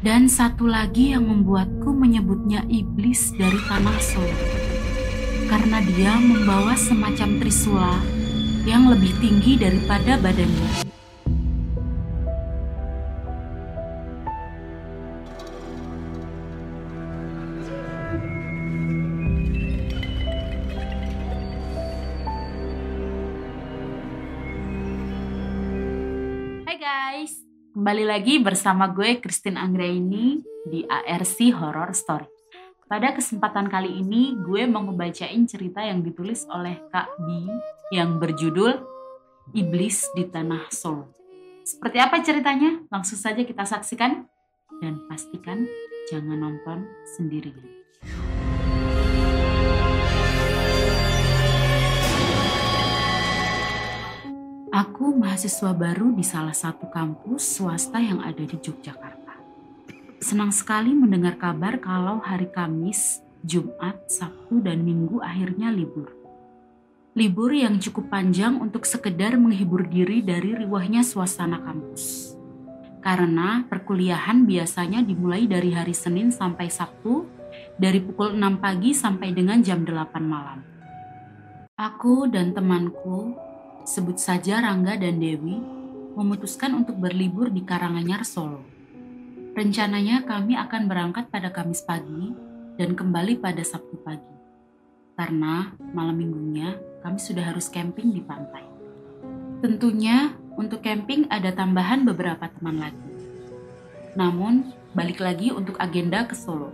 Dan satu lagi yang membuatku menyebutnya iblis dari tanah Solo. Karena dia membawa semacam trisula yang lebih tinggi daripada badannya. Kembali lagi bersama gue Christine Anggraini di ARC Horror Story. Pada kesempatan kali ini gue mau ngebacain cerita yang ditulis oleh Kak Bi yang berjudul Iblis di Tanah Solo. Seperti apa ceritanya? Langsung saja kita saksikan dan pastikan jangan nonton sendirian. Aku mahasiswa baru di salah satu kampus swasta yang ada di Yogyakarta. Senang sekali mendengar kabar kalau hari Kamis, Jumat, Sabtu, dan Minggu akhirnya libur. Libur yang cukup panjang untuk sekedar menghibur diri dari riwahnya suasana kampus. Karena perkuliahan biasanya dimulai dari hari Senin sampai Sabtu, dari pukul 6 pagi sampai dengan jam 8 malam. Aku dan temanku sebut saja Rangga dan Dewi, memutuskan untuk berlibur di Karanganyar, Solo. Rencananya kami akan berangkat pada Kamis pagi dan kembali pada Sabtu pagi. Karena malam minggunya kami sudah harus camping di pantai. Tentunya untuk camping ada tambahan beberapa teman lagi. Namun, balik lagi untuk agenda ke Solo.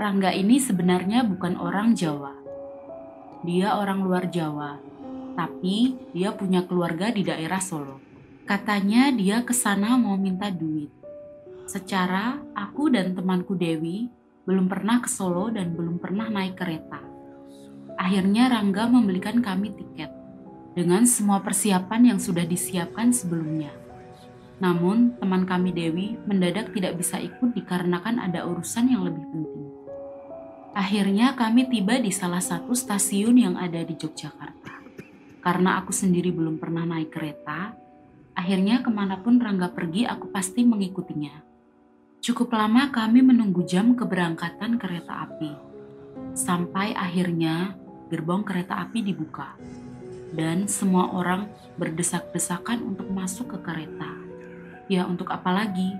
Rangga ini sebenarnya bukan orang Jawa. Dia orang luar Jawa tapi dia punya keluarga di daerah Solo. Katanya dia ke sana mau minta duit. Secara aku dan temanku Dewi belum pernah ke Solo dan belum pernah naik kereta. Akhirnya Rangga membelikan kami tiket dengan semua persiapan yang sudah disiapkan sebelumnya. Namun, teman kami Dewi mendadak tidak bisa ikut dikarenakan ada urusan yang lebih penting. Akhirnya kami tiba di salah satu stasiun yang ada di Yogyakarta. Karena aku sendiri belum pernah naik kereta, akhirnya ke mana pun Rangga pergi aku pasti mengikutinya. Cukup lama kami menunggu jam keberangkatan kereta api. Sampai akhirnya gerbong kereta api dibuka. Dan semua orang berdesak-desakan untuk masuk ke kereta. Ya untuk apa lagi,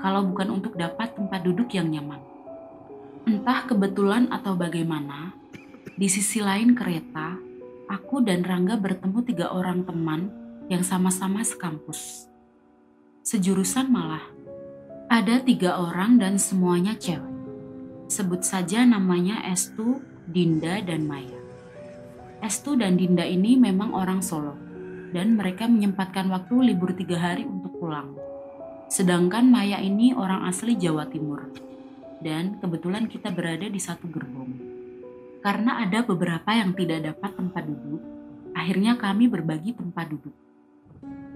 kalau bukan untuk dapat tempat duduk yang nyaman. Entah kebetulan atau bagaimana, di sisi lain kereta aku dan Rangga bertemu tiga orang teman yang sama-sama sekampus. Sejurusan malah. Ada tiga orang dan semuanya cewek. Sebut saja namanya Estu, Dinda, dan Maya. Estu dan Dinda ini memang orang Solo, dan mereka menyempatkan waktu libur tiga hari untuk pulang. Sedangkan Maya ini orang asli Jawa Timur, dan kebetulan kita berada di satu gerbong. Karena ada beberapa yang tidak dapat tempat duduk, akhirnya kami berbagi tempat duduk.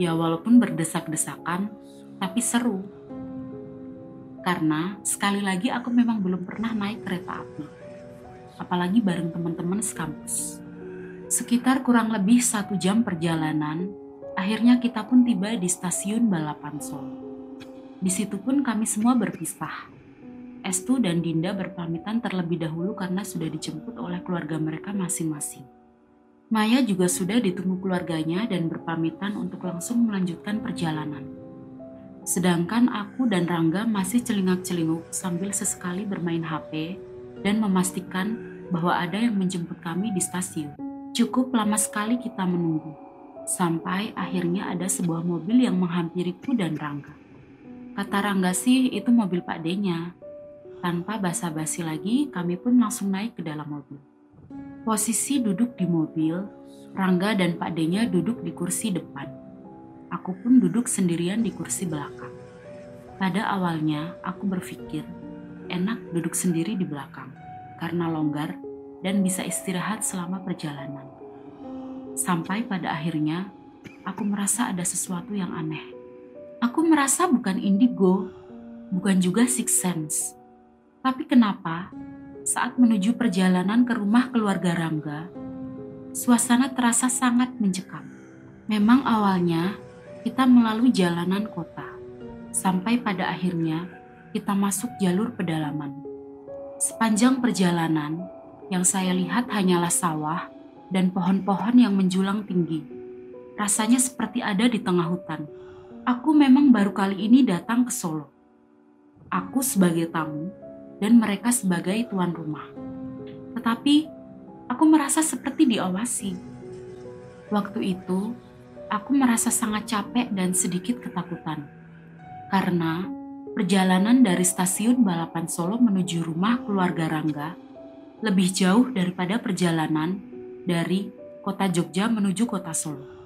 Ya walaupun berdesak-desakan, tapi seru. Karena sekali lagi aku memang belum pernah naik kereta api. Apalagi bareng teman-teman sekampus. Sekitar kurang lebih satu jam perjalanan, akhirnya kita pun tiba di stasiun Balapan Solo. Di situ pun kami semua berpisah Estu dan Dinda berpamitan terlebih dahulu karena sudah dijemput oleh keluarga mereka masing-masing. Maya juga sudah ditunggu keluarganya dan berpamitan untuk langsung melanjutkan perjalanan. Sedangkan aku dan Rangga masih celingak-celinguk sambil sesekali bermain HP dan memastikan bahwa ada yang menjemput kami di stasiun. Cukup lama sekali kita menunggu, sampai akhirnya ada sebuah mobil yang menghampiriku dan Rangga. Kata Rangga sih itu mobil Pak D-nya, tanpa basa-basi lagi, kami pun langsung naik ke dalam mobil. Posisi duduk di mobil, Rangga dan Pak D-nya duduk di kursi depan. Aku pun duduk sendirian di kursi belakang. Pada awalnya, aku berpikir enak duduk sendiri di belakang karena longgar dan bisa istirahat selama perjalanan. Sampai pada akhirnya, aku merasa ada sesuatu yang aneh. Aku merasa bukan indigo, bukan juga six sense tapi kenapa saat menuju perjalanan ke rumah keluarga Rangga, suasana terasa sangat mencekam. Memang awalnya kita melalui jalanan kota, sampai pada akhirnya kita masuk jalur pedalaman. Sepanjang perjalanan, yang saya lihat hanyalah sawah dan pohon-pohon yang menjulang tinggi. Rasanya seperti ada di tengah hutan. Aku memang baru kali ini datang ke Solo. Aku sebagai tamu dan mereka sebagai tuan rumah. Tetapi aku merasa seperti diawasi. Waktu itu, aku merasa sangat capek dan sedikit ketakutan. Karena perjalanan dari stasiun balapan Solo menuju rumah keluarga Rangga lebih jauh daripada perjalanan dari kota Jogja menuju kota Solo.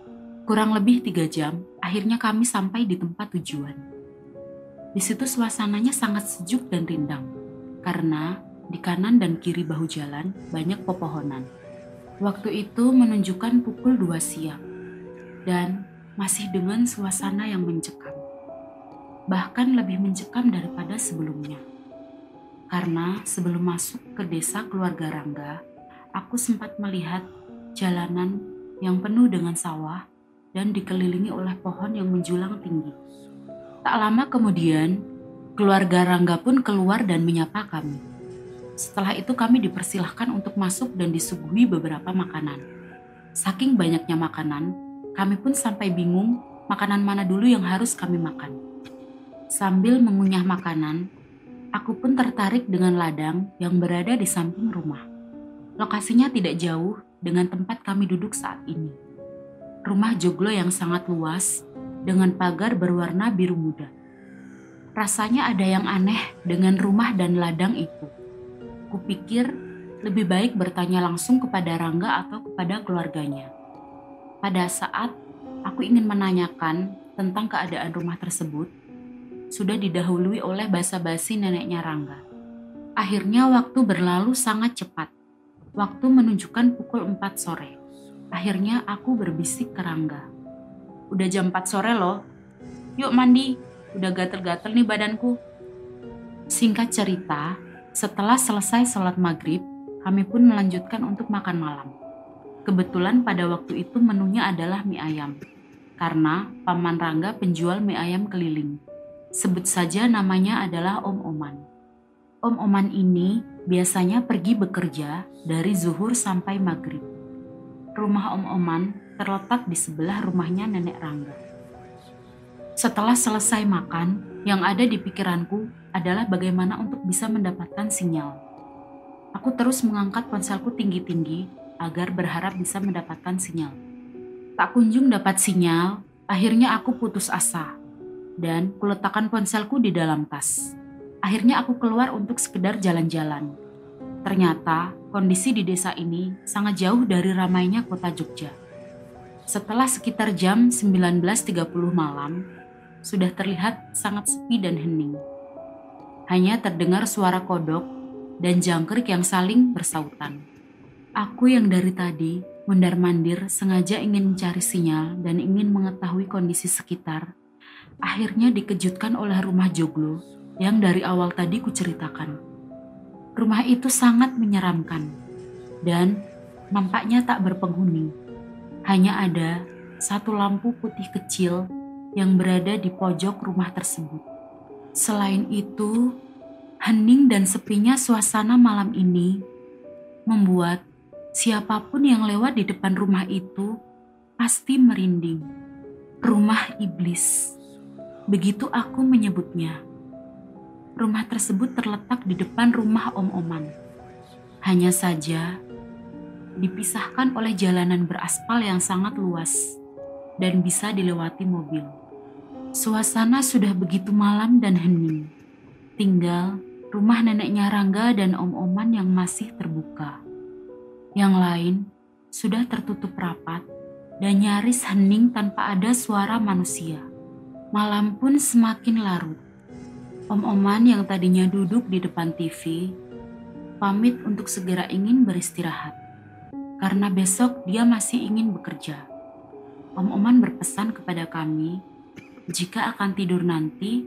Kurang lebih tiga jam, akhirnya kami sampai di tempat tujuan. Di situ suasananya sangat sejuk dan rindang, karena di kanan dan kiri bahu jalan banyak pepohonan. Waktu itu menunjukkan pukul 2 siang, dan masih dengan suasana yang mencekam bahkan lebih mencekam daripada sebelumnya. Karena sebelum masuk ke desa keluarga Rangga, aku sempat melihat jalanan yang penuh dengan sawah dan dikelilingi oleh pohon yang menjulang tinggi. Tak lama kemudian, keluarga Rangga pun keluar dan menyapa kami. Setelah itu kami dipersilahkan untuk masuk dan disuguhi beberapa makanan. Saking banyaknya makanan, kami pun sampai bingung makanan mana dulu yang harus kami makan. Sambil mengunyah makanan, aku pun tertarik dengan ladang yang berada di samping rumah. Lokasinya tidak jauh dengan tempat kami duduk saat ini. Rumah joglo yang sangat luas dengan pagar berwarna biru muda. Rasanya ada yang aneh dengan rumah dan ladang itu. Kupikir lebih baik bertanya langsung kepada Rangga atau kepada keluarganya. Pada saat aku ingin menanyakan tentang keadaan rumah tersebut, sudah didahului oleh basa-basi neneknya Rangga. Akhirnya waktu berlalu sangat cepat. Waktu menunjukkan pukul 4 sore. Akhirnya aku berbisik ke Rangga. Udah jam 4 sore loh. Yuk mandi, udah gatel-gatel nih badanku. Singkat cerita, setelah selesai sholat maghrib, kami pun melanjutkan untuk makan malam. Kebetulan pada waktu itu menunya adalah mie ayam, karena Paman Rangga penjual mie ayam keliling. Sebut saja namanya adalah Om Oman. Om Oman ini biasanya pergi bekerja dari zuhur sampai maghrib. Rumah Om Oman terletak di sebelah rumahnya Nenek Rangga. Setelah selesai makan, yang ada di pikiranku adalah bagaimana untuk bisa mendapatkan sinyal. Aku terus mengangkat ponselku tinggi-tinggi agar berharap bisa mendapatkan sinyal. Tak kunjung dapat sinyal, akhirnya aku putus asa dan kuletakkan ponselku di dalam tas. Akhirnya aku keluar untuk sekedar jalan-jalan. Ternyata kondisi di desa ini sangat jauh dari ramainya kota Jogja. Setelah sekitar jam 19.30 malam, sudah terlihat sangat sepi dan hening. Hanya terdengar suara kodok dan jangkrik yang saling bersautan. Aku yang dari tadi mundar-mandir sengaja ingin mencari sinyal dan ingin mengetahui kondisi sekitar akhirnya dikejutkan oleh rumah joglo yang dari awal tadi kuceritakan. Rumah itu sangat menyeramkan dan nampaknya tak berpenghuni. Hanya ada satu lampu putih kecil yang berada di pojok rumah tersebut. Selain itu, hening dan sepinya suasana malam ini membuat siapa pun yang lewat di depan rumah itu pasti merinding. Rumah iblis. Begitu aku menyebutnya. Rumah tersebut terletak di depan rumah Om Oman. Hanya saja dipisahkan oleh jalanan beraspal yang sangat luas dan bisa dilewati mobil. Suasana sudah begitu malam dan hening. Tinggal rumah neneknya Rangga dan Om Oman yang masih terbuka. Yang lain sudah tertutup rapat dan nyaris hening tanpa ada suara manusia. Malam pun semakin larut. Om Oman yang tadinya duduk di depan TV, pamit untuk segera ingin beristirahat. Karena besok dia masih ingin bekerja. Om Oman berpesan kepada kami, jika akan tidur nanti,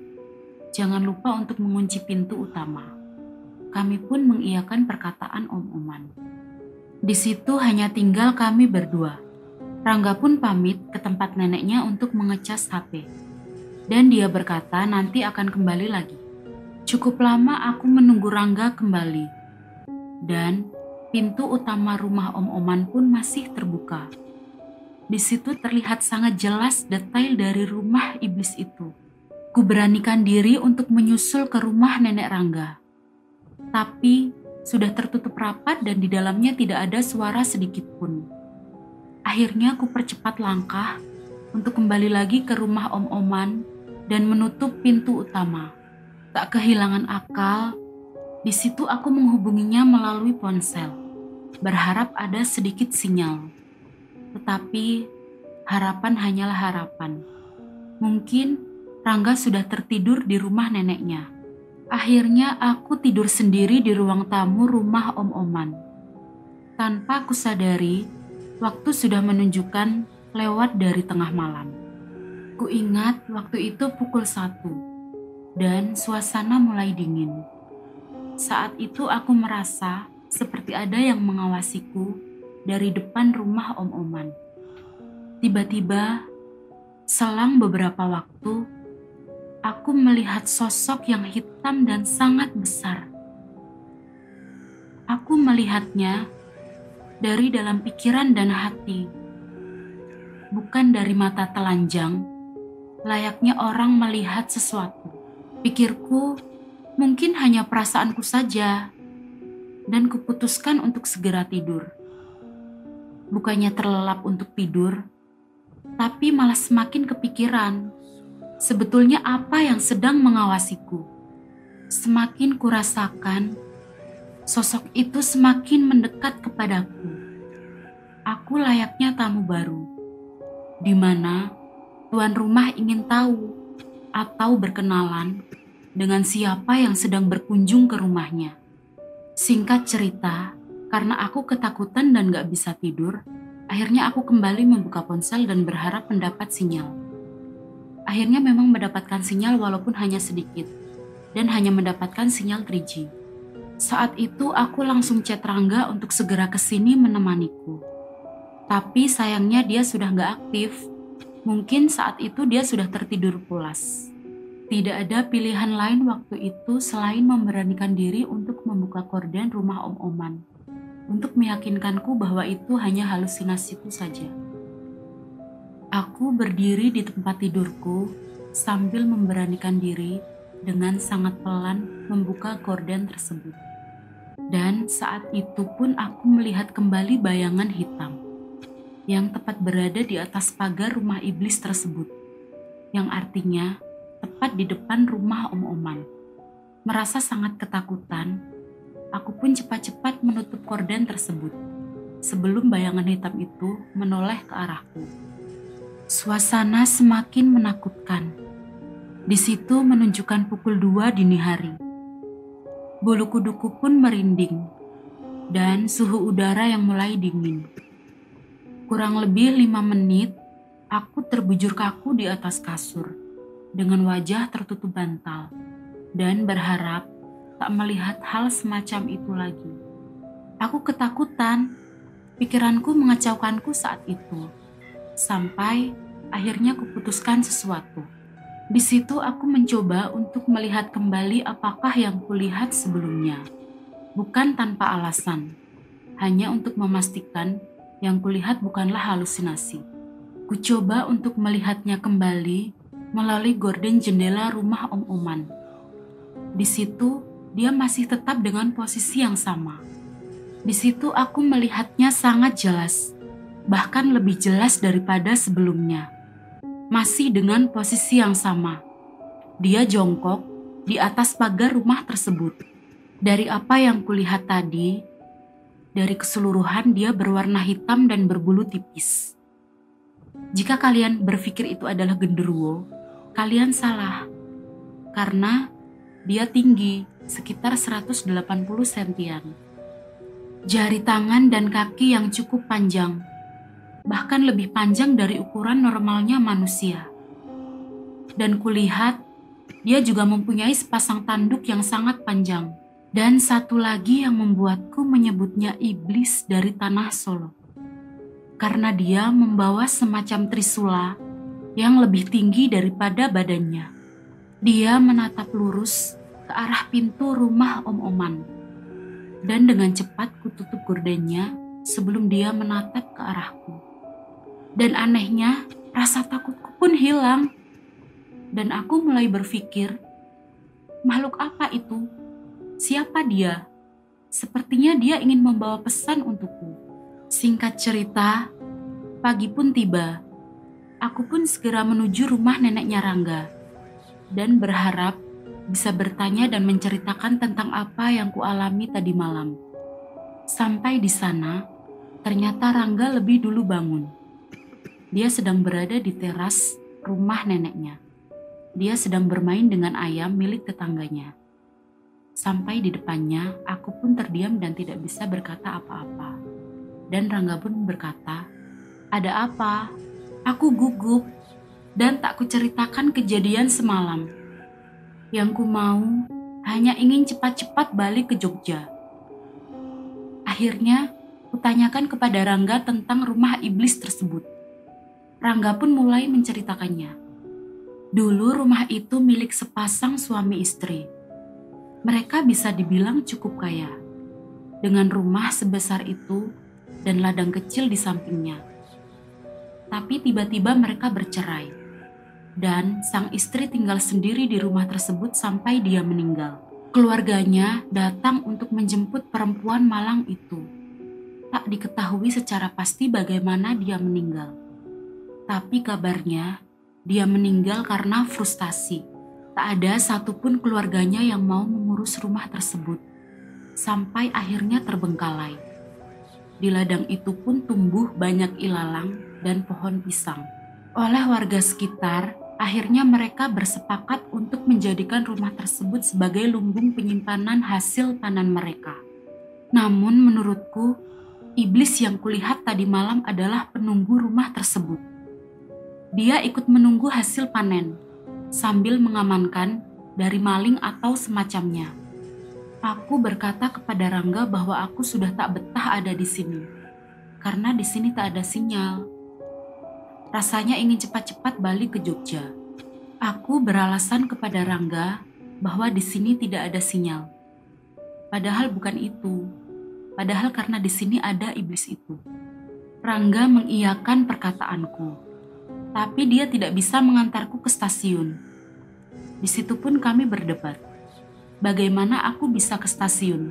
jangan lupa untuk mengunci pintu utama. Kami pun mengiyakan perkataan Om Oman. Di situ hanya tinggal kami berdua. Rangga pun pamit ke tempat neneknya untuk mengecas HP dan dia berkata nanti akan kembali lagi. Cukup lama aku menunggu Rangga kembali. Dan pintu utama rumah Om Oman pun masih terbuka. Di situ terlihat sangat jelas detail dari rumah iblis itu. Ku beranikan diri untuk menyusul ke rumah nenek Rangga. Tapi sudah tertutup rapat dan di dalamnya tidak ada suara sedikit pun. Akhirnya ku percepat langkah untuk kembali lagi ke rumah Om Oman dan menutup pintu utama. Tak kehilangan akal, di situ aku menghubunginya melalui ponsel, berharap ada sedikit sinyal. Tetapi harapan hanyalah harapan. Mungkin Rangga sudah tertidur di rumah neneknya. Akhirnya aku tidur sendiri di ruang tamu rumah Om Oman. Tanpa aku sadari, waktu sudah menunjukkan lewat dari tengah malam. Ku ingat waktu itu pukul satu dan suasana mulai dingin. Saat itu aku merasa seperti ada yang mengawasiku dari depan rumah Om Oman. Tiba-tiba, selang beberapa waktu, aku melihat sosok yang hitam dan sangat besar. Aku melihatnya dari dalam pikiran dan hati, bukan dari mata telanjang, layaknya orang melihat sesuatu. Pikirku mungkin hanya perasaanku saja, dan kuputuskan untuk segera tidur. Bukannya terlelap untuk tidur, tapi malah semakin kepikiran. Sebetulnya apa yang sedang mengawasiku? Semakin kurasakan, sosok itu semakin mendekat kepadaku. Aku layaknya tamu baru, di mana tuan rumah ingin tahu atau berkenalan dengan siapa yang sedang berkunjung ke rumahnya. Singkat cerita, karena aku ketakutan dan gak bisa tidur, akhirnya aku kembali membuka ponsel dan berharap mendapat sinyal. Akhirnya memang mendapatkan sinyal walaupun hanya sedikit, dan hanya mendapatkan sinyal 3G. Saat itu aku langsung chat Rangga untuk segera ke sini menemaniku. Tapi sayangnya dia sudah gak aktif Mungkin saat itu dia sudah tertidur pulas. Tidak ada pilihan lain waktu itu selain memberanikan diri untuk membuka korden rumah Om Oman. Untuk meyakinkanku bahwa itu hanya halusinasiku saja. Aku berdiri di tempat tidurku sambil memberanikan diri dengan sangat pelan membuka korden tersebut. Dan saat itu pun aku melihat kembali bayangan hitam yang tepat berada di atas pagar rumah iblis tersebut, yang artinya tepat di depan rumah Om Oman. Merasa sangat ketakutan, aku pun cepat-cepat menutup korden tersebut sebelum bayangan hitam itu menoleh ke arahku. Suasana semakin menakutkan. Di situ menunjukkan pukul dua dini hari. Bulu kuduku pun merinding, dan suhu udara yang mulai dingin. Kurang lebih lima menit, aku terbujur kaku di atas kasur dengan wajah tertutup bantal dan berharap tak melihat hal semacam itu lagi. Aku ketakutan, pikiranku mengacaukanku saat itu, sampai akhirnya kuputuskan sesuatu. Di situ aku mencoba untuk melihat kembali apakah yang kulihat sebelumnya. Bukan tanpa alasan, hanya untuk memastikan yang kulihat bukanlah halusinasi. Kucoba untuk melihatnya kembali melalui gorden jendela rumah Om Oman. Di situ, dia masih tetap dengan posisi yang sama. Di situ aku melihatnya sangat jelas, bahkan lebih jelas daripada sebelumnya. Masih dengan posisi yang sama. Dia jongkok di atas pagar rumah tersebut. Dari apa yang kulihat tadi, dari keseluruhan dia berwarna hitam dan berbulu tipis. Jika kalian berpikir itu adalah genderuwo, kalian salah. Karena dia tinggi, sekitar 180 sentian. Jari tangan dan kaki yang cukup panjang, bahkan lebih panjang dari ukuran normalnya manusia. Dan kulihat, dia juga mempunyai sepasang tanduk yang sangat panjang dan satu lagi yang membuatku menyebutnya iblis dari tanah Solo. Karena dia membawa semacam trisula yang lebih tinggi daripada badannya. Dia menatap lurus ke arah pintu rumah Om Oman. Dan dengan cepat kututup gordennya sebelum dia menatap ke arahku. Dan anehnya, rasa takutku pun hilang. Dan aku mulai berpikir, makhluk apa itu? Siapa dia? Sepertinya dia ingin membawa pesan untukku. Singkat cerita, pagi pun tiba. Aku pun segera menuju rumah neneknya Rangga dan berharap bisa bertanya dan menceritakan tentang apa yang kualami tadi malam. Sampai di sana, ternyata Rangga lebih dulu bangun. Dia sedang berada di teras rumah neneknya. Dia sedang bermain dengan ayam milik tetangganya. Sampai di depannya, aku pun terdiam dan tidak bisa berkata apa-apa. Dan Rangga pun berkata, "Ada apa?" Aku gugup dan tak kuceritakan kejadian semalam. Yang ku mau hanya ingin cepat-cepat balik ke Jogja. Akhirnya, kutanyakan kepada Rangga tentang rumah iblis tersebut. Rangga pun mulai menceritakannya. Dulu rumah itu milik sepasang suami istri. Mereka bisa dibilang cukup kaya. Dengan rumah sebesar itu dan ladang kecil di sampingnya. Tapi tiba-tiba mereka bercerai dan sang istri tinggal sendiri di rumah tersebut sampai dia meninggal. Keluarganya datang untuk menjemput perempuan malang itu. Tak diketahui secara pasti bagaimana dia meninggal. Tapi kabarnya dia meninggal karena frustasi. Tak ada satupun keluarganya yang mau mengurus rumah tersebut. Sampai akhirnya terbengkalai. Di ladang itu pun tumbuh banyak ilalang dan pohon pisang. Oleh warga sekitar, Akhirnya mereka bersepakat untuk menjadikan rumah tersebut sebagai lumbung penyimpanan hasil panen mereka. Namun menurutku, iblis yang kulihat tadi malam adalah penunggu rumah tersebut. Dia ikut menunggu hasil panen, sambil mengamankan dari maling atau semacamnya. Aku berkata kepada Rangga bahwa aku sudah tak betah ada di sini, karena di sini tak ada sinyal Rasanya ingin cepat-cepat balik ke Jogja. Aku beralasan kepada Rangga bahwa di sini tidak ada sinyal. Padahal bukan itu. Padahal karena di sini ada iblis itu. Rangga mengiyakan perkataanku. Tapi dia tidak bisa mengantarku ke stasiun. Di situ pun kami berdebat. Bagaimana aku bisa ke stasiun?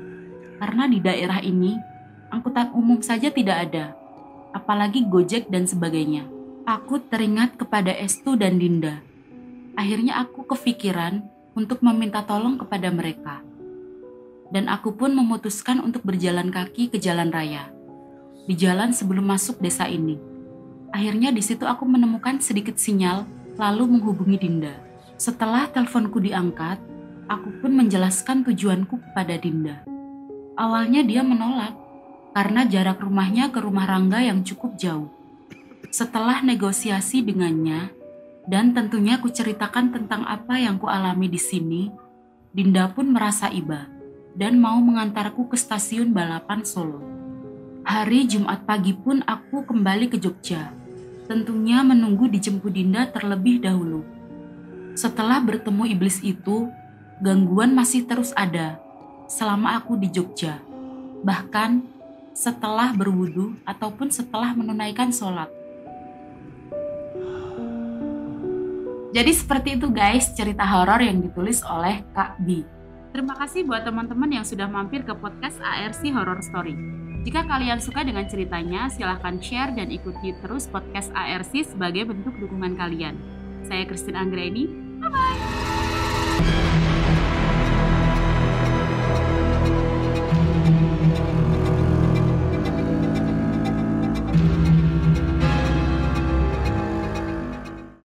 Karena di daerah ini angkutan umum saja tidak ada, apalagi Gojek dan sebagainya. Aku teringat kepada Estu dan Dinda. Akhirnya aku kepikiran untuk meminta tolong kepada mereka. Dan aku pun memutuskan untuk berjalan kaki ke jalan raya. Di jalan sebelum masuk desa ini. Akhirnya di situ aku menemukan sedikit sinyal lalu menghubungi Dinda. Setelah teleponku diangkat, aku pun menjelaskan tujuanku kepada Dinda. Awalnya dia menolak karena jarak rumahnya ke rumah Rangga yang cukup jauh. Setelah negosiasi dengannya, dan tentunya kuceritakan tentang apa yang kualami di sini, Dinda pun merasa iba dan mau mengantarku ke stasiun balapan Solo. Hari Jumat pagi pun aku kembali ke Jogja, tentunya menunggu dijemput Dinda terlebih dahulu. Setelah bertemu iblis itu, gangguan masih terus ada selama aku di Jogja. Bahkan setelah berwudu ataupun setelah menunaikan sholat. Jadi seperti itu guys cerita horor yang ditulis oleh Kak Bi. Terima kasih buat teman-teman yang sudah mampir ke podcast ARC Horror Story. Jika kalian suka dengan ceritanya, silahkan share dan ikuti terus podcast ARC sebagai bentuk dukungan kalian. Saya Christine Anggreni, bye-bye!